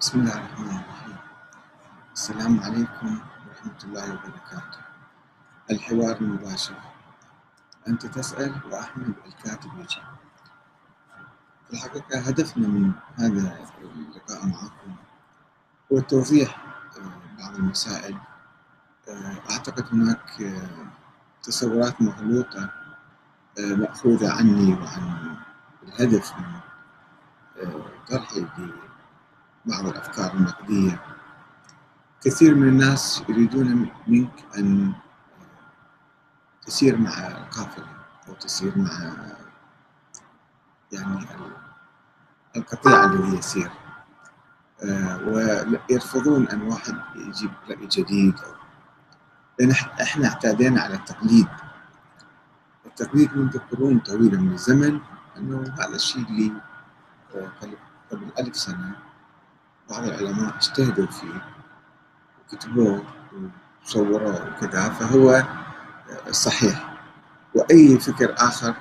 بسم الله الرحمن الرحيم. السلام عليكم ورحمة الله وبركاته. الحوار المباشر. أنت تسأل وأحمد الكاتب يجيب. في الحقيقة هدفنا من هذا اللقاء معكم هو توضيح بعض المسائل. أعتقد هناك تصورات مغلوطة مأخوذة عني وعن الهدف من طرحي بعض الأفكار النقدية. كثير من الناس يريدون منك أن تسير مع القافلة أو تسير مع يعني القطيع الذي يسير. ويرفضون أن واحد يجيب رأي جديد أو لأن إحنا اعتادينا على التقليد. التقليد منذ قرون طويلة من الزمن أنه هذا الشيء اللي قبل ألف سنة بعض العلماء اجتهدوا فيه وكتبوه وصوروه وكذا فهو صحيح. وأي فكر آخر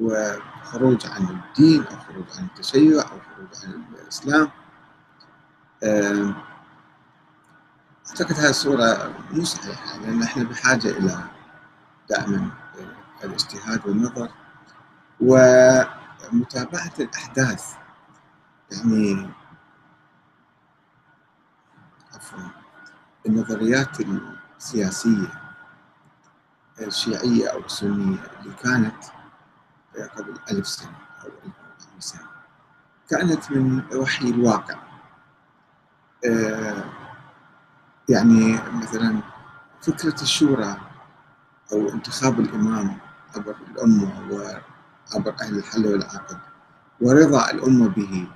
وخروج عن الدين أو خروج عن التشيع أو خروج عن الإسلام. أعتقد هذه الصورة مو صحيحة لأن إحنا بحاجة إلى دائما الاجتهاد والنظر. ومتابعة الأحداث يعني النظريات السياسية الشيعية أو السنية اللي كانت قبل ألف سنة أو ألف سنة كانت من وحي الواقع. يعني مثلا فكرة الشورى أو انتخاب الإمام عبر الأمة وعبر أهل الحل والعقد ورضا الأمة به.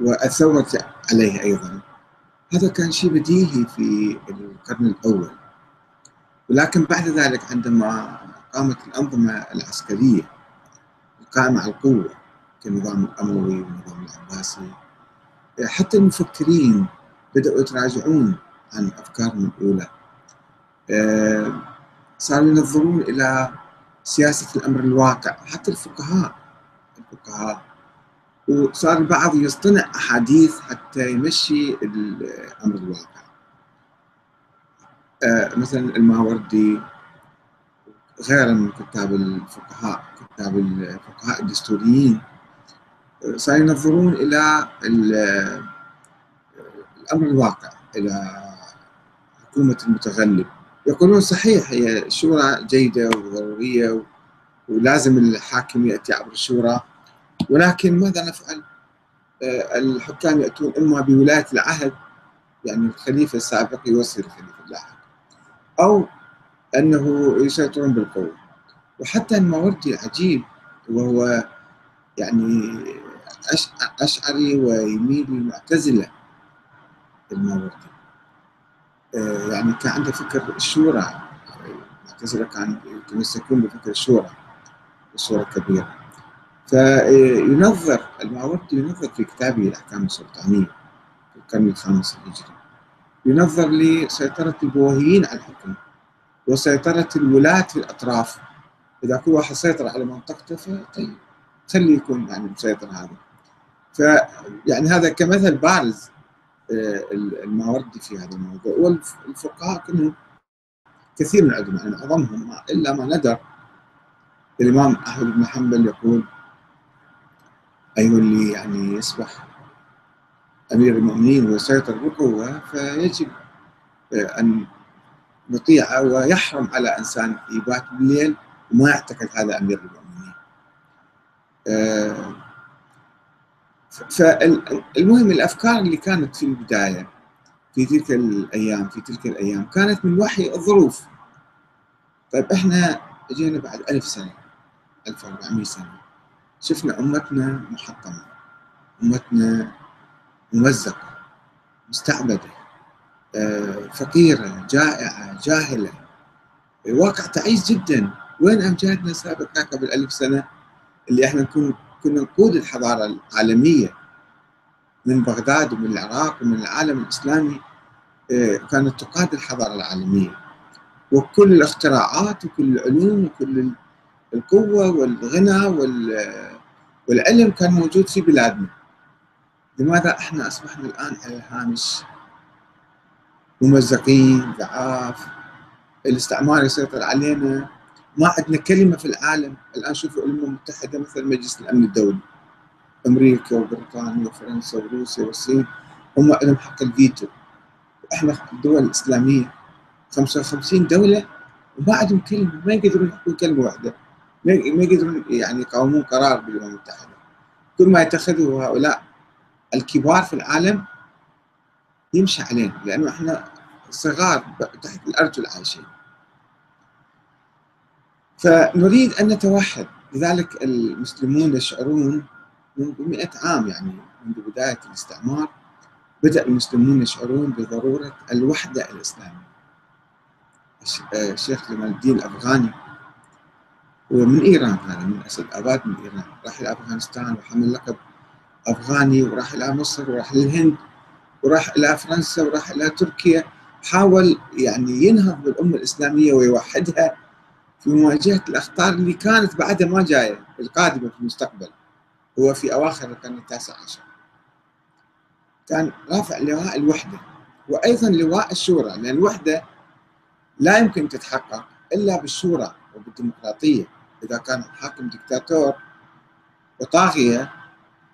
والثورة عليه أيضا. هذا كان شيء بديهي في القرن الأول. ولكن بعد ذلك عندما قامت الأنظمة العسكرية القائمة على القوة كالنظام الأموي والنظام العباسي حتى المفكرين بدأوا يتراجعون عن أفكارهم الأولى. صاروا ينظرون إلى سياسة الأمر الواقع حتى الفقهاء. الفقهاء وصار البعض يصطنع أحاديث حتى يمشي الأمر الواقع. مثلا الماوردي غيره من كتاب الفقهاء كتاب الفقهاء الدستوريين. صاروا ينظرون إلى الأمر الواقع إلى حكومة المتغلب. يقولون صحيح هي الشورى جيدة وضرورية ولازم الحاكم يأتي عبر الشورى. ولكن ماذا نفعل؟ الحكام يأتون إما بولاية العهد يعني الخليفة السابق يوصي الخليفة اللاحق أو أنه يسيطرون بالقوة. وحتى الماوردي عجيب وهو يعني أشعري ويميل للمعتزلة الماوردي يعني كان عنده فكر الشورى المعتزلة كان يتمسكون بفكر الشورى بصورة كبيرة. فينظر الماوردي ينظر في كتابه الأحكام السلطانية في القرن الخامس الهجري. ينظر لسيطرة البويهيين على الحكم وسيطرة الولاة في الأطراف. إذا كل واحد سيطر على منطقته فطيب. خليه يكون يعني مسيطر هذا فيعني هذا كمثل بارز الماوردي في هذا الموضوع. والفقهاء كلهم كثير من العلماء يعني معظمهم إلا ما ندر الإمام أحمد بن حنبل يقول ايها اللي يعني يصبح أمير المؤمنين ويسيطر بقوه فيجب أن نطيعه ويحرم على إنسان يبات بالليل وما يعتقد هذا أمير المؤمنين. فالمهم الأفكار اللي كانت في البداية في تلك الأيام في تلك الأيام كانت من وحي الظروف. طيب إحنا اجينا بعد ألف سنة 1400 سنة شفنا أمتنا محطمة أمتنا ممزقة مستعبدة فقيرة جائعة جاهلة واقع تعيس جدا. وين أمجادنا سابقا قبل ألف سنة؟ اللي إحنا نكون كنا نقود الحضارة العالمية من بغداد ومن العراق ومن العالم الإسلامي كانت تقاد الحضارة العالمية. وكل الاختراعات وكل العلوم وكل القوة والغنى والعلم كان موجود في بلادنا. لماذا إحنا أصبحنا الآن على الهامش؟ ممزقين ضعاف الاستعمار يسيطر علينا. ما عندنا كلمة في العالم. الآن شوفوا الأمم المتحدة مثل مجلس الأمن الدولي. أمريكا وبريطانيا وفرنسا وروسيا والصين هم لهم حق الفيتو. وإحنا الدول الإسلامية 55 دولة وما عندهم كلمة ما يقدرون يحكون كلمة واحدة. ما يقدرون يعني يقاومون قرار بالامم المتحدة. كل ما يتخذه هؤلاء الكبار في العالم يمشي علينا لأنه إحنا صغار تحت الارجل عايشين فنريد أن نتوحد. لذلك المسلمون يشعرون منذ مئة عام يعني منذ بداية الاستعمار بدأ المسلمون يشعرون بضرورة الوحدة الإسلامية. الشيخ جمال الدين الأفغاني هو من إيران هذا من أسد آباد من إيران. راح إلى أفغانستان وحمل لقب أفغاني وراح إلى مصر وراح للهند وراح إلى فرنسا وراح إلى تركيا. حاول يعني ينهض بالأمة الإسلامية ويوحدها في مواجهة الأخطار اللي كانت بعدها ما جاية القادمة في المستقبل. هو في أواخر القرن التاسع عشر. كان رافع لواء الوحدة وأيضا لواء الشورى لأن الوحدة لا يمكن تتحقق إلا بالشورى وبالديمقراطية إذا كان الحاكم دكتاتور وطاغية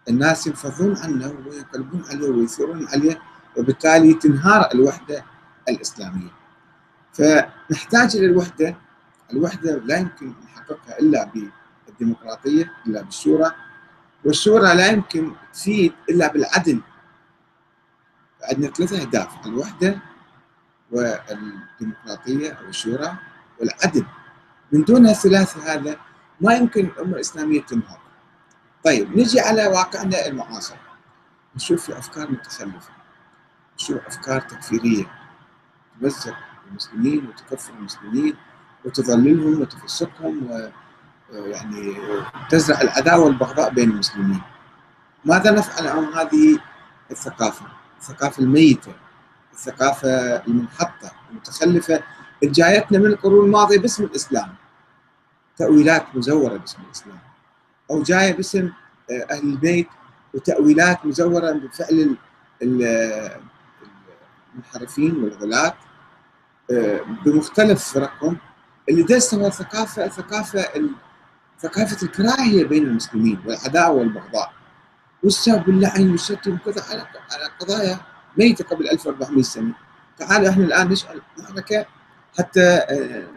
الناس ينفضون عنه ويقلبون عليه ويثورون عليه وبالتالي تنهار الوحدة الإسلامية. فنحتاج إلى الوحدة الوحدة لا يمكن نحققها إلا بالديمقراطية إلا بالشورى والشورى لا يمكن تفيد إلا بالعدل. عندنا ثلاثة أهداف الوحدة والديمقراطية أو الشورى والعدل. من دون الثلاثة هذا ما يمكن الأمة الإسلامية تنهض. طيب نجي على واقعنا المعاصر. نشوف في أفكار متخلفة. نشوف أفكار تكفيرية. تمزق المسلمين وتكفر المسلمين وتضللهم وتفسقهم و يعني تزرع العداوة والبغضاء بين المسلمين. ماذا نفعل عن هذه الثقافة؟ الثقافة الميتة الثقافة المنحطة المتخلفة جايتنا من القرون الماضية باسم الإسلام. تأويلات مزورة باسم الإسلام. أو جاية باسم آه، أهل البيت وتأويلات مزورة بفعل المنحرفين والغلاة آه، بمختلف فرقهم اللي دسوا الثقافة الثقافة ثقافة الكراهية بين المسلمين والعداوة والبغضاء. والسب واللعن والشتم وكذا على قضايا ميتة قبل 1400 سنة. تعالوا إحنا الآن نشعل معركة حتى آه،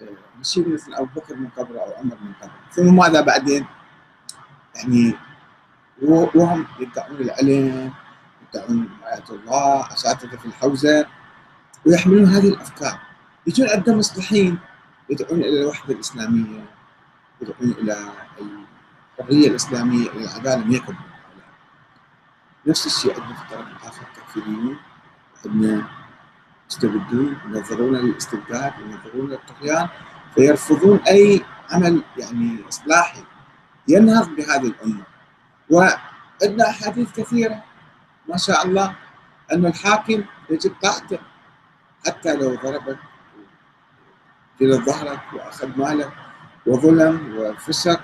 آه، نشيل مثل أبو بكر من قبره أو عمر من قبره ثم ماذا بعدين؟ يعني وهم يدعون العلم يدعون آيات الله أساتذة في الحوزة ويحملون هذه الأفكار. يجون عندهم مصلحين يدعون إلى الوحدة الإسلامية يدعون إلى الحرية الإسلامية إلى العدالة ما يقبلون نفس الشيء عندنا في الطرف الآخر التكفيريون عندنا يستبدون ينظرون للاستبداد ينظرون للطغيان فيرفضون أي عمل يعني إصلاحي ينهض بهذه الأمة. وعندنا أحاديث كثيرة ما شاء الله أن الحاكم يجب طاعته حتى لو ضربك في ظهرك وأخذ مالك وظلم وفسق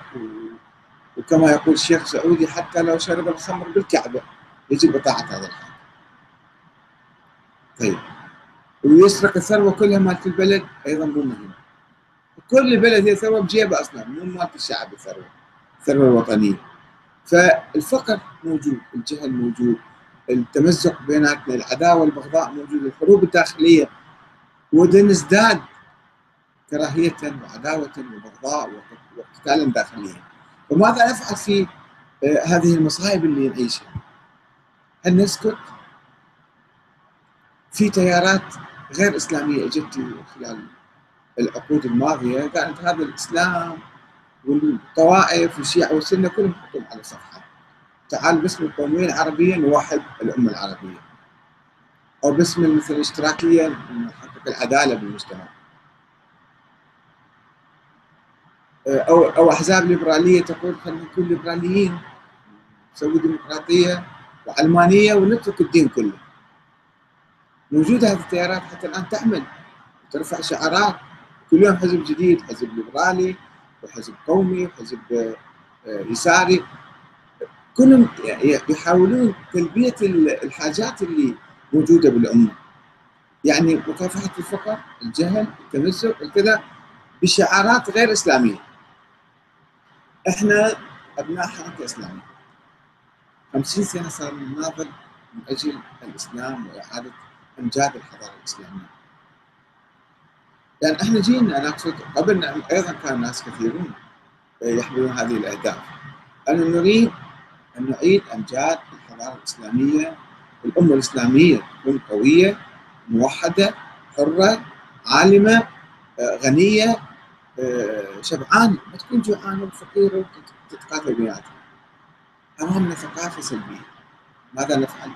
وكما يقول الشيخ سعودي حتى لو شرب الخمر بالكعبة يجب إطاعة هذا الحاكم. طيب. ويسرق الثروة كلها مالت البلد أيضا مو مهم. كل بلد هي ثروة بجيبه أصلا مو مالت الشعب الثروة الثروة الوطنية فالفقر موجود الجهل موجود التمزق بيناتنا العداوة والبغضاء موجود الحروب الداخلية ونزداد كراهية وعداوة وبغضاء وقتالا داخليا. وماذا نفعل في آه، هذه المصائب اللي نعيشها؟ هل نسكت؟ في تيارات غير إسلامية إجت خلال العقود الماضية. قالت هذا الإسلام والطوائف والشيعة والسنة كلهم حطهم على صفحة. تعال باسم القومية العربية نوحد الأمة العربية. أو باسم مثل الاشتراكية نحقق العدالة بالمجتمع. أو أو أحزاب ليبرالية تقول خلينا نكون ليبراليين نسوي ديمقراطية وعلمانية ونترك الدين كله. موجوده هذه التيارات حتى الآن تعمل وترفع شعارات كل يوم حزب جديد حزب ليبرالي وحزب قومي وحزب آه، يساري كلهم يحاولون تلبية الحاجات اللي موجودة بالامه يعني مكافحة الفقر، الجهل، التمزق، الكذا بشعارات غير إسلامية. إحنا أبناء حركة إسلامية. 50 سنة صار نناضل من أجل الإسلام وإعادة امجاد الحضارة الإسلامية. يعني إحنا جينا أنا أقصد قبل أيضا كان ناس كثيرون يحملون هذه الأهداف. أن نريد أن نعيد أمجاد الحضارة الإسلامية الأمة الإسلامية تكون قوية موحدة حرة عالمة غنية شبعانة ما تكون جوعانة وفقيرة وتتقاتل بيناتها أمامنا ثقافة سلبية ماذا نفعل؟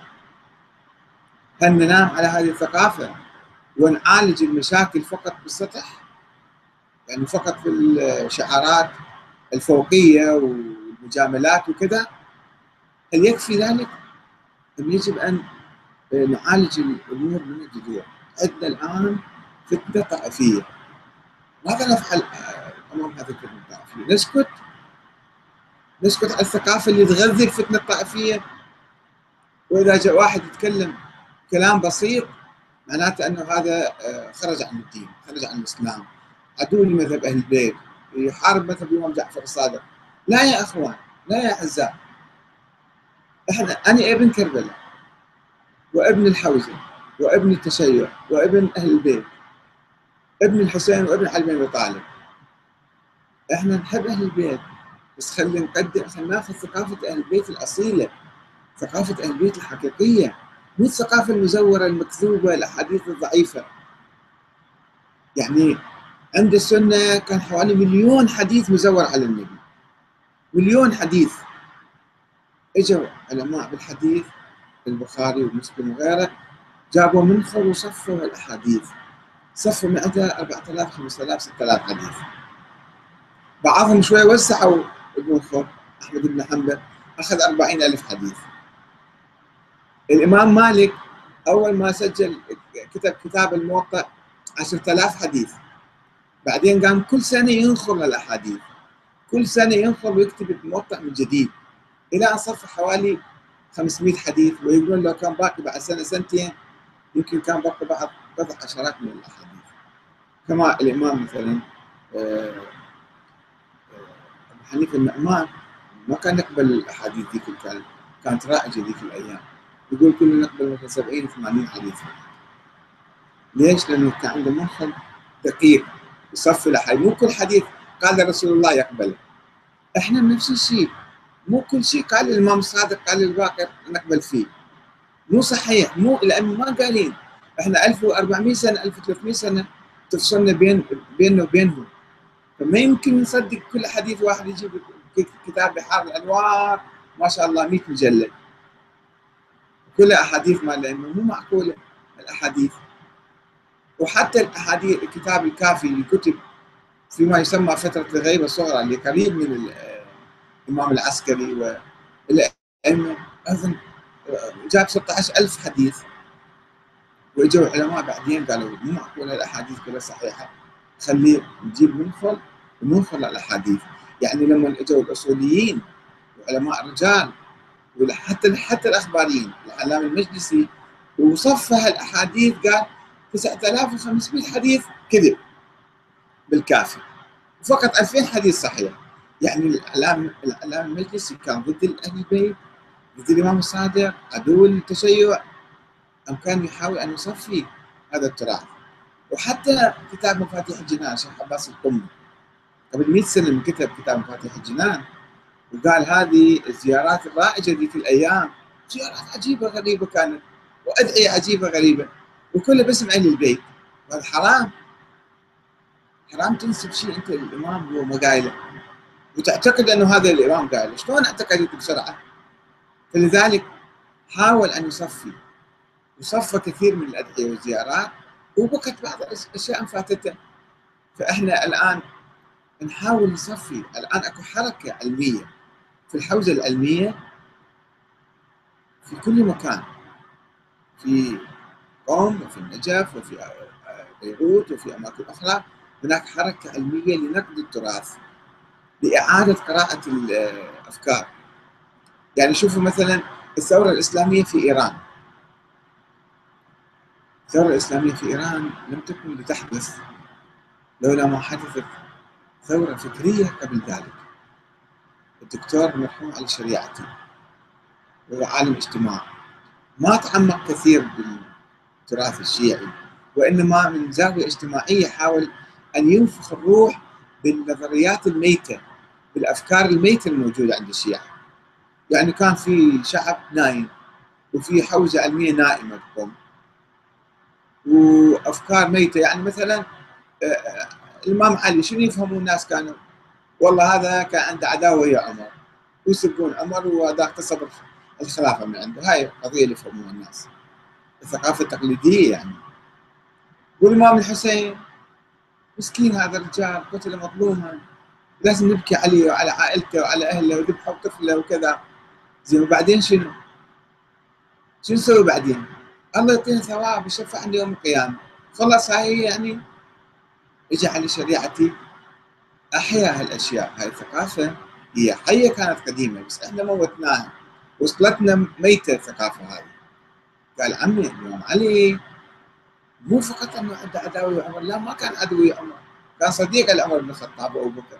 هل ننام على هذه الثقافة ونعالج المشاكل فقط بالسطح؟ يعني فقط في الشعارات الفوقية والمجاملات وكذا هل يكفي ذلك؟ أم يجب أن نعالج الأمور من الجذور عندنا الآن فتنة طائفية ماذا نفعل أمام هذه الفتنة الطائفية؟ نسكت نسكت على الثقافة اللي تغذي الفتنة الطائفية وإذا جاء واحد يتكلم كلام بسيط معناته أنه هذا خرج عن الدين خرج عن الإسلام. عدو لمذهب أهل البيت يحارب مذهب الإمام جعفر الصادق. لا يا أخوان لا يا أعزاء. إحنا أنا ابن كربلاء وابن الحوزة وابن التشيع وابن أهل البيت ابن الحسين وابن علي بن أبي طالب. إحنا نحب أهل البيت بس خلينا نقدم خلينا ناخذ ثقافة أهل البيت الأصيلة ثقافة أهل البيت الحقيقية. مو الثقافة المزورة المكذوبة الأحاديث الضعيفة يعني عند السنة كان حوالي مليون حديث مزور على النبي. مليون حديث. إجوا علماء بالحديث البخاري ومسلم وغيره جابوا منخر وصفوا الأحاديث. صفوا معدها 4000 5000 6000 حديث. بعضهم شوي وسعوا المنخر أحمد بن حنبل أخذ 40000 حديث. الإمام مالك أول ما سجل كتب كتاب الموطأ 10000 حديث. بعدين قام كل سنة ينخر الأحاديث. كل سنة ينخر ويكتب الموطأ من جديد. إلى أن صف حوالي 500 حديث ويقولون لو كان باقي بعد سنه سنتين يمكن كان بقى بعض بضع عشرات من الأحاديث. كما الإمام مثلا أبو حنيفة النعمان ما كان يقبل الأحاديث ذيك كانت رائجة ذيك الأيام. يقول كنا نقبل مثلا 70 80 حديث ليش؟ لأنه كان عنده مخ دقيق يصفي الأحاديث. مو كل حديث قال رسول الله يقبله. إحنا نفس الشيء. مو كل شيء قال الإمام الصادق قال الباقر نقبل فيه. مو صحيح. مو لأنه ما قالين. إحنا 1400 سنة 1300 سنة تفصلنا بين بيننا وبينهم. فما يمكن نصدق كل حديث واحد يجيب كتاب بحار الأنوار. ما شاء الله 100 مجلد. كلها أحاديث ما لأنه مو معقولة الأحاديث. وحتى الأحاديث الكتاب الكافي اللي كتب فيما يسمى فترة الغيبة الصغرى اللي قريب من الإمام العسكري والائمه أيضا جاب 16000 حديث. وإجوا العلماء بعدين قالوا مو معقولة الأحاديث كلها صحيحة. خليه نجيب منفل وننفل الاحاديث يعني لما إجوا الأصوليين وعلماء الرجال وحتى حتى الأخباريين العلامه المجلسي وصفها الأحاديث قال 9500 حديث كذب بالكافي. فقط 2000 حديث صحيح. يعني الإعلام الإعلام المجلسي كان ضد أهل البيت ضد الإمام الصادق عدو للتشيع أم كان يحاول أن يصفي هذا التراث. وحتى كتاب مفاتيح الجنان شيخ عباس القمي قبل 100 سنة من كتب كتاب مفاتيح الجنان وقال هذه الزيارات الرائجة ذيك الأيام زيارات عجيبة غريبة كانت وأدعية عجيبة غريبة وكلها باسم أهل البيت. وهذا حرام. حرام تنسب شيء انت الإمام هو ما قايله. وتعتقد أنه هذا الإمام قايله. شلون اعتقدت بسرعة؟ فلذلك حاول أن يصفي. وصفى كثير من الأدعية والزيارات وبكت بعض الأشياء فاتته. فإحنا الآن نحاول نصفي. الآن أكو حركة علمية. في الحوزة العلمية في كل مكان في قوم وفي النجف وفي بيروت وفي أماكن أخرى هناك حركة علمية لنقد التراث لإعادة قراءة الأفكار. يعني شوفوا مثلا الثورة الإسلامية في إيران. الثورة الإسلامية في إيران لم تكن لتحدث لولا ما حدثت ثورة فكرية قبل ذلك. الدكتور مرحوم علي شريعتي وهو عالم اجتماع. ما تعمق كثير بالتراث الشيعي وإنما من زاوية اجتماعية حاول أن ينفخ الروح بالنظريات الميتة بالأفكار الميتة الموجودة عند الشيعة. يعني كان في شعب نايم وفي حوزة علمية نائمة تقوم وأفكار ميتة يعني مثلا آه، الإمام علي شنو يفهمون الناس كانوا؟ والله هذا كان عنده عداوة ويا عمر. ويسبون عمر؟ وهذا اغتصب الخلافة من عنده. هاي القضية اللي يفهموها الناس. الثقافة التقليدية يعني. والإمام الحسين مسكين هذا الرجال قتل مظلوما. لازم نبكي عليه وعلى عائلته وعلى أهله وذبحوا طفله وكذا. زين وبعدين شنو؟ شنو نسوي بعدين؟ الله يعطينا ثواب يشفعنا يوم القيامة. خلاص هاي يعني اجى على شريعتي أحيا هالأشياء. هاي الثقافة هي حية كانت قديمة بس إحنا موتناها وصلتنا ميتة الثقافة هذه قال عمي الإمام علي مو فقط إنه عنده عداوة عمر لا ما كان عدوي عمر. كان صديق لعمر بن الخطاب وأبو بكر.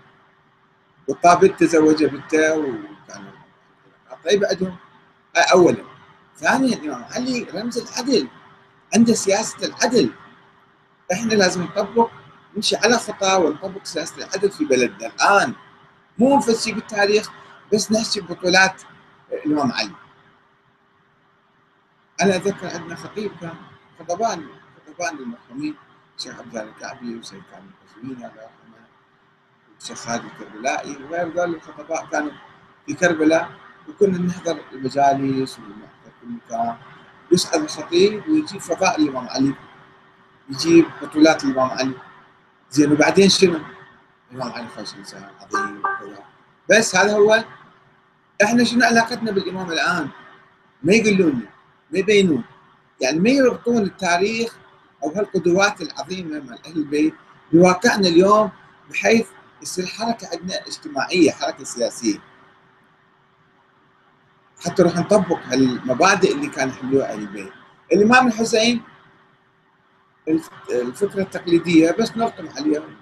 والطابت تزوج بنته وكانوا طيب عندهم. اولا. ثانيا الامام علي رمز العدل. عنده سياسة العدل. إحنا لازم نطبق نمشي على خطى ونطبق سياسه العدل في بلدنا الآن مو نفسي بالتاريخ بس نحكي بطولات الامام علي. أنا اتذكر عندنا خطيب كان خطبان خطبان للمرحومين الشيخ عبد الله الكعبي وسيد كامل القزويني الله يرحمه والشيخ خالد الكربلائي وغير ذلك الخطباء كانوا في كربلاء وكنا نحضر المجالس ونحضر كل مكان. يسأل الخطيب ويجيب فضاء الإمام علي يجيب بطولات الإمام علي. زين وبعدين شنو؟ الإمام علي خوش إنسان عظيم وكذا بس هذا هو إحنا شنو علاقتنا بالإمام الآن؟ ما يقولون ما يبينون يعني ما يربطون التاريخ أو هالقدوات العظيمة مال أهل البيت بواقعنا اليوم بحيث يصير حركة عندنا اجتماعية حركة سياسية حتى راح نطبق هالمبادئ اللي كان يحملوها أهل البيت الإمام الحسين الفكرة التقليدية بس نرقم عليهم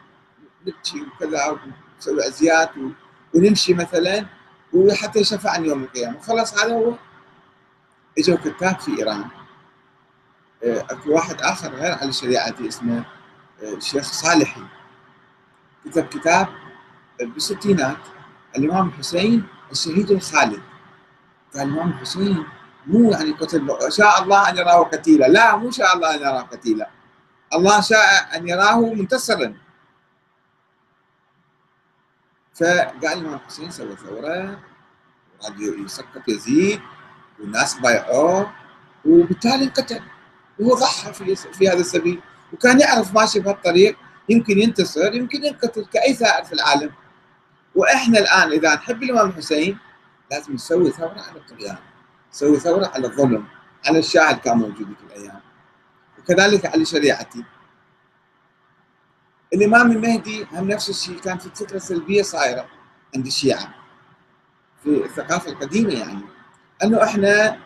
نبكي وكذا ونسوي ازيات ونمشي مثلا وحتى يشفعني يوم القيامة. خلاص هذا هو. اجوا كتاب في إيران. آه، أكو واحد آخر غير على شريعتي اسمه آه، الشيخ صالحي كتب كتاب بالستينات. الإمام الحسين الشهيد الخالد. قال الإمام الحسين مو يعني قتل شاء الله أن يراه قتيلا. لا مو شاء الله أن يراه قتيلا. الله شاء أن يراه منتصرا. فقال الامام الحسين سوى ثوره وقعد يسقط يزيد والناس بايعوه وبالتالي انقتل. وهو ضحى في في هذا السبيل. وكان يعرف ماشي بهالطريق يمكن ينتصر يمكن ينقتل كأي ثائر في العالم. وإحنا الآن إذا نحب الإمام الحسين لازم نسوي ثورة على الطغيان نسوي ثورة على الظلم على الشاه اللي كان موجود في الأيام. وكذلك على شريعتي. الإمام المهدي هم نفس الشيء كان في فكرة سلبية صايرة عند الشيعة في الثقافة القديمة يعني. أنه إحنا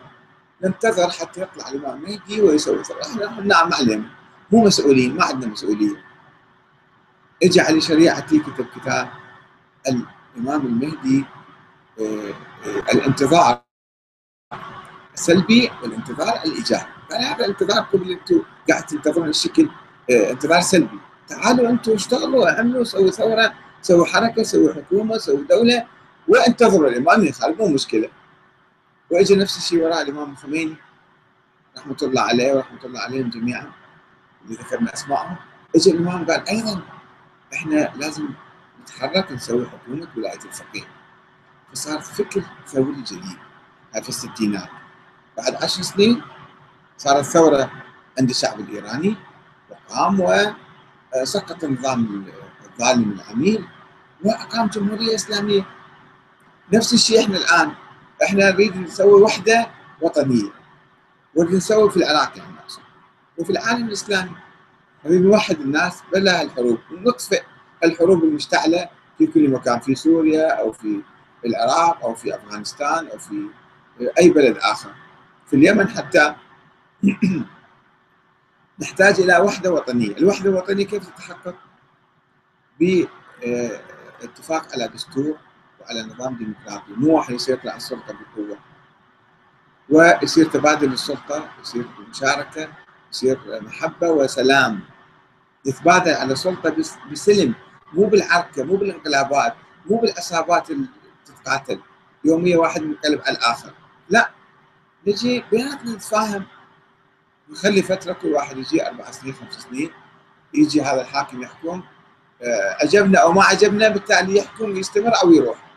ننتظر حتى يطلع الإمام المهدي ويسوي إحنا نعم علم مو مسؤولين ما عندنا مسؤوليه اجى علي شريعتي كتب كتاب الإمام المهدي آه، آه، الانتظار السلبي والانتظار الإيجابي. قال هذا الانتظار قبل أنتم قاعد تنتظرون الشكل آه، انتظار سلبي. تعالوا أنتم اشتغلوا اعملوا سووا ثورة سووا حركة سووا حكومة سووا دولة وانتظروا الإمام يخالف مو مشكلة. واجى نفس الشيء وراء الإمام الخميني رحمة الله عليه ورحمة الله عليهم جميعا اللي ذكرنا اسمائهم اجى الإمام قال أيضا إحنا لازم نتحرك نسوي حكومة ولاية الفقيه. فصار فكر ثوري جديد في الستينات. بعد عشر سنين صارت ثوره عند الشعب الإيراني وقام وسقط النظام الظالم العميل وأقام جمهورية إسلامية. نفس الشيء إحنا الآن. إحنا نريد نسوي وحدة وطنية. نريد نسوي في العراق يعني وفي العالم الإسلامي. نريد نوحد الناس بلا الحروب ونطفئ الحروب المشتعلة في كل مكان. في سوريا أو في العراق أو في أفغانستان أو في أي بلد آخر. في اليمن حتى نحتاج إلى وحدة وطنية، الوحدة الوطنية كيف تتحقق؟ باتفاق على دستور وعلى نظام ديمقراطي، مو واحد يسيطر على السلطة بقوة. ويصير تبادل السلطة، يصير مشاركة، يصير محبة وسلام. يتبادل على السلطة بسلم. مو بالعركة مو بالانقلابات مو بالعصابات اللي تتقاتل. يوميا واحد منقلب على الآخر. لا. نجي بيناتنا نتفاهم. نخلي فترة كل واحد يجي أربع سنين خمس سنين يجي هذا الحاكم يحكم. آه، عجبنا أو ما عجبنا بالتالي يحكم يستمر أو يروح.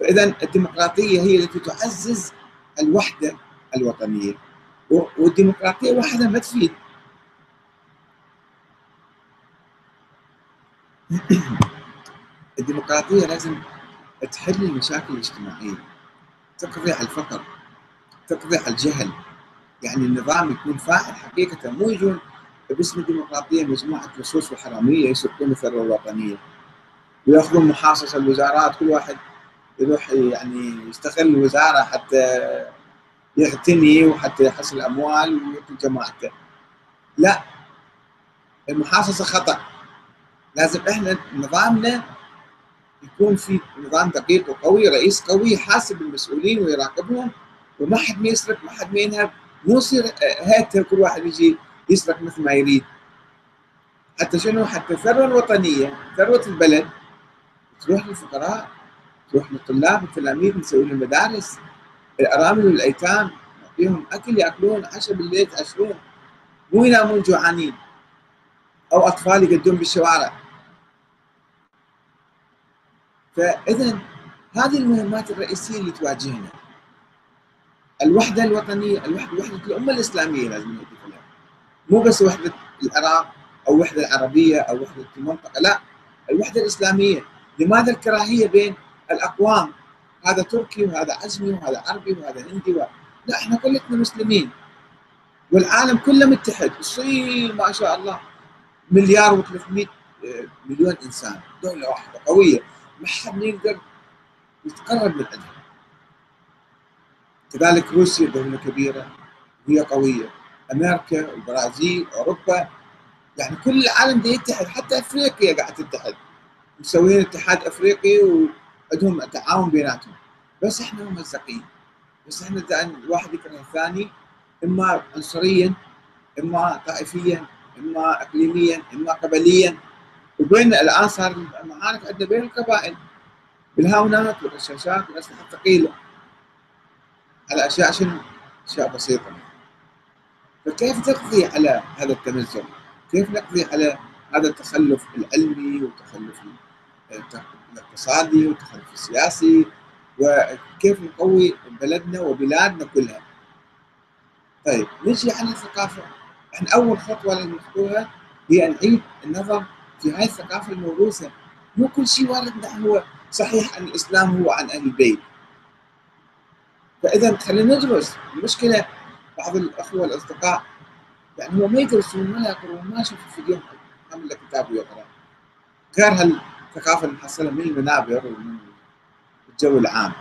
فإذا الديمقراطية هي التي تعزز الوحدة الوطنية والديمقراطية وحدها ما تفيد. الديمقراطية لازم تحل المشاكل الاجتماعية تقضي على الفقر تقضي على الجهل. يعني النظام يكون فاعل حقيقة مو يجون باسم الديمقراطية مجموعة لصوص وحرامية يسرقون الثروه الوطنية. وياخذون محاصص الوزارات كل واحد يروح يعني يستغل الوزارة حتى يغتني وحتى يحصل اموال ويعطي جماعته. لا المحاصصة خطأ. لازم إحنا نظامنا يكون في نظام دقيق وقوي رئيس قوي يحاسب المسؤولين ويراقبهم وما حد ما يسرق ما حد ما ينهب. مو يصير هات كل واحد يجي يسرق مثل ما يريد. حتى شنو؟ حتى الثروه الوطنية ثروة البلد. تروح للفقراء تروح للطلاب والتلاميذ نسوي لهم مدارس الأرامل والأيتام نعطيهم أكل يأكلون عشاء بالليل يتعشرون مو ينامون جوعانين. أو أطفال يقدون بالشوارع. فاذا هذه المهمات الرئيسية اللي تواجهنا. الوحدة الوطنية الوحده وحدة الأمة الإسلامية لازم نهدف مو بس وحدة العراق أو وحدة العربية أو وحدة المنطقة لا الوحدة الإسلامية. لماذا الكراهية بين الأقوام؟ هذا تركي وهذا عزمي وهذا عربي وهذا هندي و... لا إحنا كلنا مسلمين. والعالم كله متحد. الصين ما شاء الله مليار و300 آه، مليون إنسان دولة واحدة قوية. ما حد يقدر يتقرب من عندها كذلك روسيا دولة كبيرة وهي قوية. أمريكا البرازيل أوروبا يعني كل العالم ده يتحد حتى أفريقيا قاعد تتحد. مسويين اتحاد أفريقي وعندهم تعاون بيناتهم. بس إحنا ممزقين بس إحنا الواحد يكره الثاني إما عنصريا إما طائفيا إما اقليميا إما قبليا. وبين الآن صار المعارك عندنا بين القبائل. بالهاونات والرشاشات والاسلحه الثقيلة. على اشياء شنو؟ أشياء بسيطة. فكيف نقضي على هذا التمزق؟ كيف نقضي على هذا التخلف العلمي والتخلف الاقتصادي والتخلف السياسي؟ وكيف نقوي بلدنا وبلادنا كلها؟ طيب نجي على الثقافة. إحنا أول خطوة لازم نخطوها هي نعيد النظر في هاي الثقافة الموروثة. مو كل شيء واردنا هو صحيح ان الإسلام هو عن أهل البيت. فإذا خلينا ندرس المشكلة بعض الأخوة الاصدقاء يعني هو ما يدرسون ولا يقرون ما يشوف في اليوم عمل له كتاب ويقرا غير هالثقافة المحصلة من المنابر ومن الجو العام.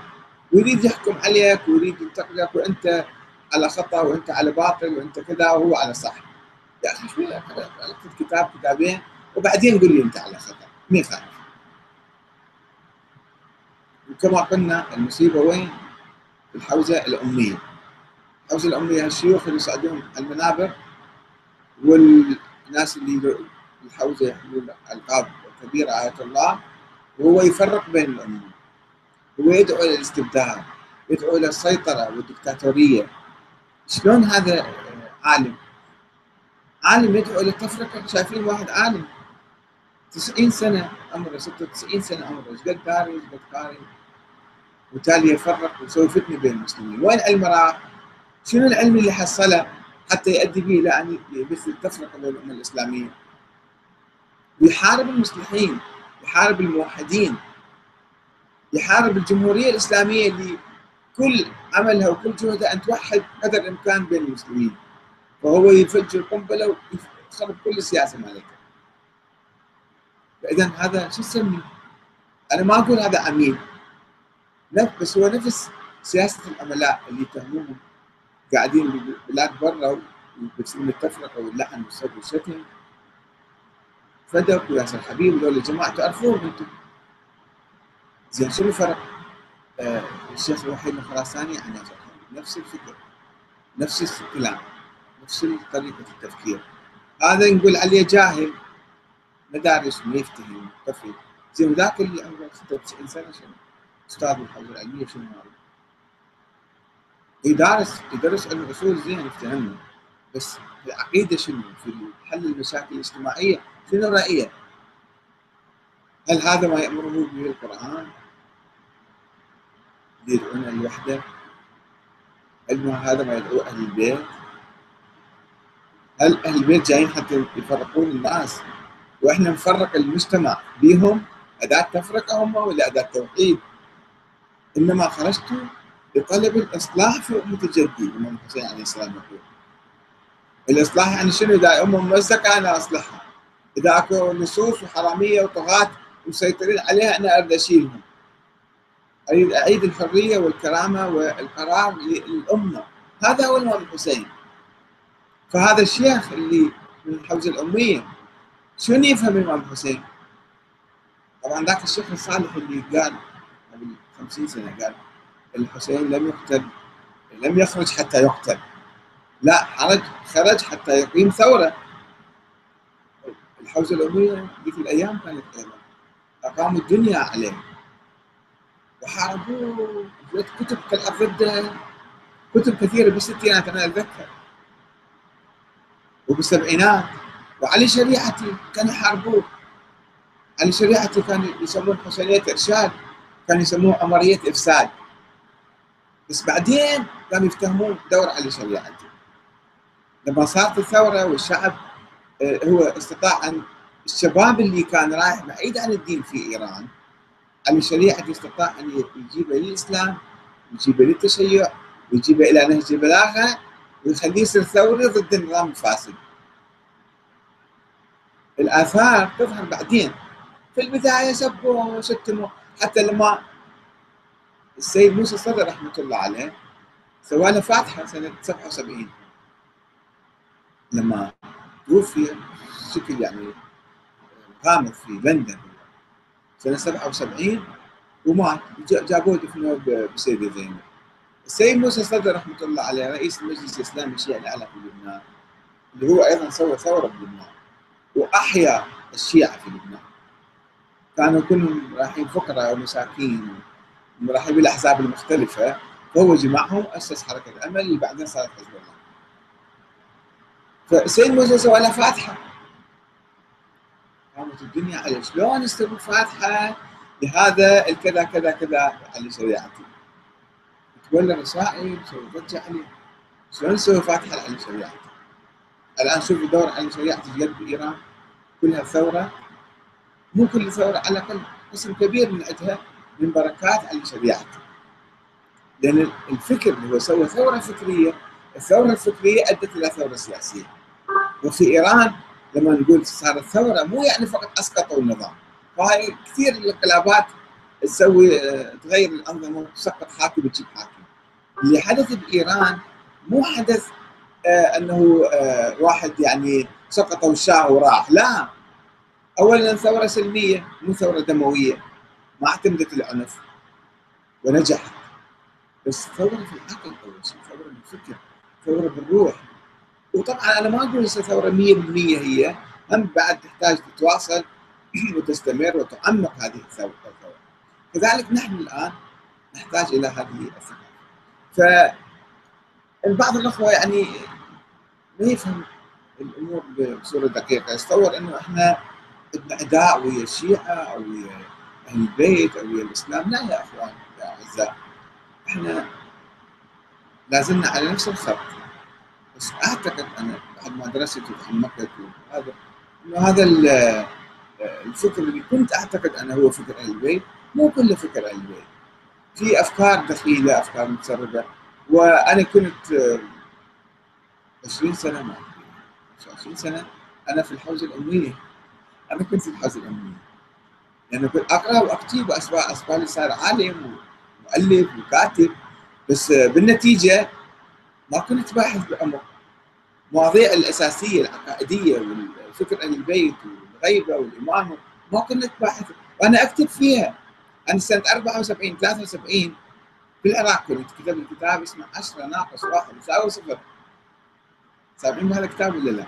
ويريد يحكم عليك ويريد ينتقدك وأنت على خطأ وأنت على باطل وأنت كذا وهو على صح. يا أخي شوي اكتب كتاب كتابين وبعدين قول لي أنت على خطأ. مين خالف وكما قلنا المصيبة وين؟ الحوزة الأمية. الحوزة الأمية الشيوخ اللي يصعدون المنابر والناس اللي الحوزة يحملون القاب كبيره إيه الله وهو يفرق بين الامه هو يدعو إلى الاستبداد يدعو إلى السيطرة والدكتاتورية. شلون هذا عالم؟ عالم يدعو إلى التفرقه شايفين واحد عالم. 90 سنة عمره 96 سنة عمره. إيش قد قاري إيش قد قاري؟ وبالتالي يفرق ويسوي فتنة بين المسلمين. وين علم راح؟ شنو العلم اللي حصله حتى يؤدي به إلى أن التفرقه بين الامه الاسلاميه ويحارب المصلحين يحارب الموحدين يحارب الجمهورية الإسلامية اللي كل عملها وكل جهدها أن توحد قدر الإمكان بين المسلمين. فهو يفجر قنبله ويخرب كل السياسة مالته فاذا هذا شو تسمي؟ أنا ما أقول هذا عميل بس هو نفس سياسة العملاء اللي يتهموهم قاعدين بلاد برا ويبثون التفرقه واللعن والسب والشتم فدك وياسر حبيب هذول الجماعة تعرفوهم أنتم زين شنو الفرق؟ آه الشيخ الوحيد الخراساني عن ياسر حبيب نفس الفكر نفس الكلام نفس طريقة التفكير هذا نقول عليه جاهل مدارس ما يفتهم طفل زين ذاك اللي عمره 96 سنه شنو؟ أستاذ بالحوزه العلميه شنو؟ يدرس يدرس علم الاصول زين يفتهمنا بس العقيدة شنو؟ في حل المشاكل الاجتماعية شنو رايه؟ هل هذا ما يأمره به القرآن؟ يدعونا الوحده؟ هل هذا ما يدعو أهل البيت؟ هل أهل البيت جايين حتى يفرقون الناس وإحنا نفرق المجتمع بهم أداة تفرقه هم ولا أداة توحيد؟ إنما خرجت لطلب الإصلاح في أمة الجدي الامام الحسين عليه السلام يقول. الإصلاح يعني شنو؟ إذا امه ممزقة أنا أصلحها. إذا أكو نصوص وحرامية وطغاة مسيطرين عليها أنا أريد اشيلهم أريد أعيد الحرية والكرامة والقرار للأمة. هذا هو الإمام الحسين فهذا الشيخ اللي من الحوزه الأمية شنو يفهم الامام الحسين؟ طبعا ذاك الشيخ الصالح اللي قال 50 سنة. قال الحسين لم يقتل لم يخرج حتى يقتل. لا خرج خرج حتى يقيم ثورة. الحوزة الامويه ذيك الأيام كانت أيضا أقاموا الدنيا عليه. وحاربوه. كتب طلعت ضده كتب كثيرة بالستينات أنا أتذكر. وبالسبعينات وعلي شريعتي كانوا يحاربوه. علي شريعتي كانوا يسمون حسينية إرشاد. كانوا يسموه عمرية إفساد. بس بعدين كانوا يفتهمون دور علي شريعتي. لما صارت الثورة والشعب آه، هو استطاع أن الشباب اللي كان رايح بعيد عن الدين في إيران علي شريعتي استطاع أن يجيبه للإسلام يجيبه للتشيع ويجيبه إلى نهج البلاغة ويخليه يصير ثوري ضد النظام الفاسد. الآثار تظهر بعدين. في البداية سبوا وشتموا حتى لما السيد موسى الصدر رحمة الله عليه سوى له فاتحه سنه 77 لما توفي بشكل يعني غامض في لندن سنة 77 ومات. جابوه دفنوه بسيدة زينب. السيد موسى الصدر رحمة الله عليه رئيس المجلس الإسلامي الشيعي الاعلى في لبنان اللي هو أيضا سوى ثورة بلبنان وأحيا الشيعة في لبنان. كانوا كلهم رايحين فقراء ومساكين رايحين بالأحزاب المختلفة فهو جمعهم أسس حركة الأمل اللي بعدين صارت حزب الله. فالسيد موسى سوى له فاتحة. قامت الدنيا عليه شلون يستوي فاتحة؟ لهذا الكذا كذا كذا على شريعتي تولى رسائل تسوي ضجة عليه. شلون نسوي فاتحة على شريعتي الآن شوفوا دور على شريعتي في ايران كلها ثورة. كل ثوره على الأقل قسم كبير من عندها من بركات على شريعته لأن الفكر اللي هو سوى ثورة فكرية الثورة الفكرية أدت إلى ثورة سياسية. وفي إيران لما نقول صارت ثورة مو يعني فقط أسقطوا النظام. فهاي كثير الانقلابات تسوي تغير الأنظمة وتسقط حاكم وتجيب حاكم. اللي حدث بإيران مو حدث آه أنه آه واحد يعني سقطوا الشاه وراح لا. اولا ثورة سلمية مو ثورة دموية. ما اعتمدت العنف. ونجحت. بس ثورة في العقل أول شيء ثورة بالفكر ثورة بالروح. وطبعا أنا ما أقول ثورة 100% هي. هم بعد تحتاج تتواصل وتستمر وتعمق هذه الثورة. كذلك نحن الآن نحتاج إلى هذه الثقافه ف بعض الأخوة يعني ما يفهم الأمور بصورة دقيقة. يتصور إنه إحنا اداء ويا الشيعه أو ويا أهل البيت أو ويا الاسلام لا يا أخوان يا أعزاء إحنا لازلنا على نفس الخط. بس أعتقد أنا بعد ما درست وتعمقت وهذا إنه هذا الفكر اللي كنت أعتقد أنه هو فكر أهل البيت. مو كله فكر أهل البيت. في أفكار دخيلة أفكار متسربة. وأنا كنت 20 سنة ما 20 سنة أنا في الحوزة الامويه أنا كنت في الحوزه الامويه لأنه كنت اقرا واكتب واسبالي صار عالم مؤلف وكاتب. بس بالنتيجة ما كنت باحث بالامر المواضيع الأساسية العقائدية والفكر أهل البيت والغيبة والامامه ما كنت باحث. وأنا أكتب فيها. أنا سنة 74 73 في العراق كنت كتبت كتاب اسمه 10 ناقص واحد يساوي صفر. سامعين بهذا الكتاب ولا لا؟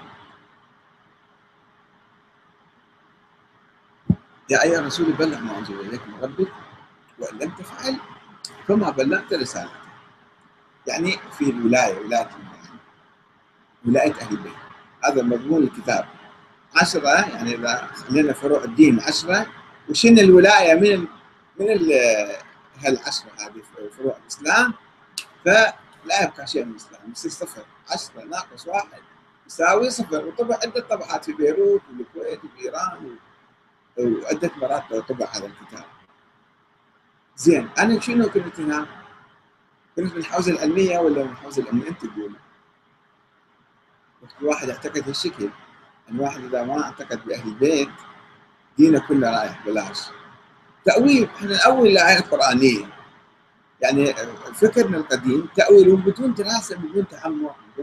يا أيها الرسول بلغ ما أنزل إليك من ربك وإن لم تفعل فما بلغت رسالته. يعني في الولاية ولاية ولاية أهل البيت. هذا مضمون الكتاب. عشرة يعني إذا خلينا فروع الدين عشرة وشن الولاية؟ من من هالعشرة هذه فروع الإسلام؟ فلا يبقى شيء من الإسلام يصير صفر. عشرة ناقص واحد يساوي صفر. وطبع عدة طبعات في بيروت والكويت وإيران وعدة مرات طبع هذا الكتاب. زين أنا شنو كنت هنا؟ كنت من الحوزة العلمية ولا من الحوزة الأمنية أنت تقول؟ الواحد اعتقد هالشكل. الواحد إذا ما اعتقد بأهل البيت دينه كله رايح بلاش. تأويل إحنا ناول الايه القرانيه يعني فكرنا القديم تاويل بدون دراسة بدون تعمق.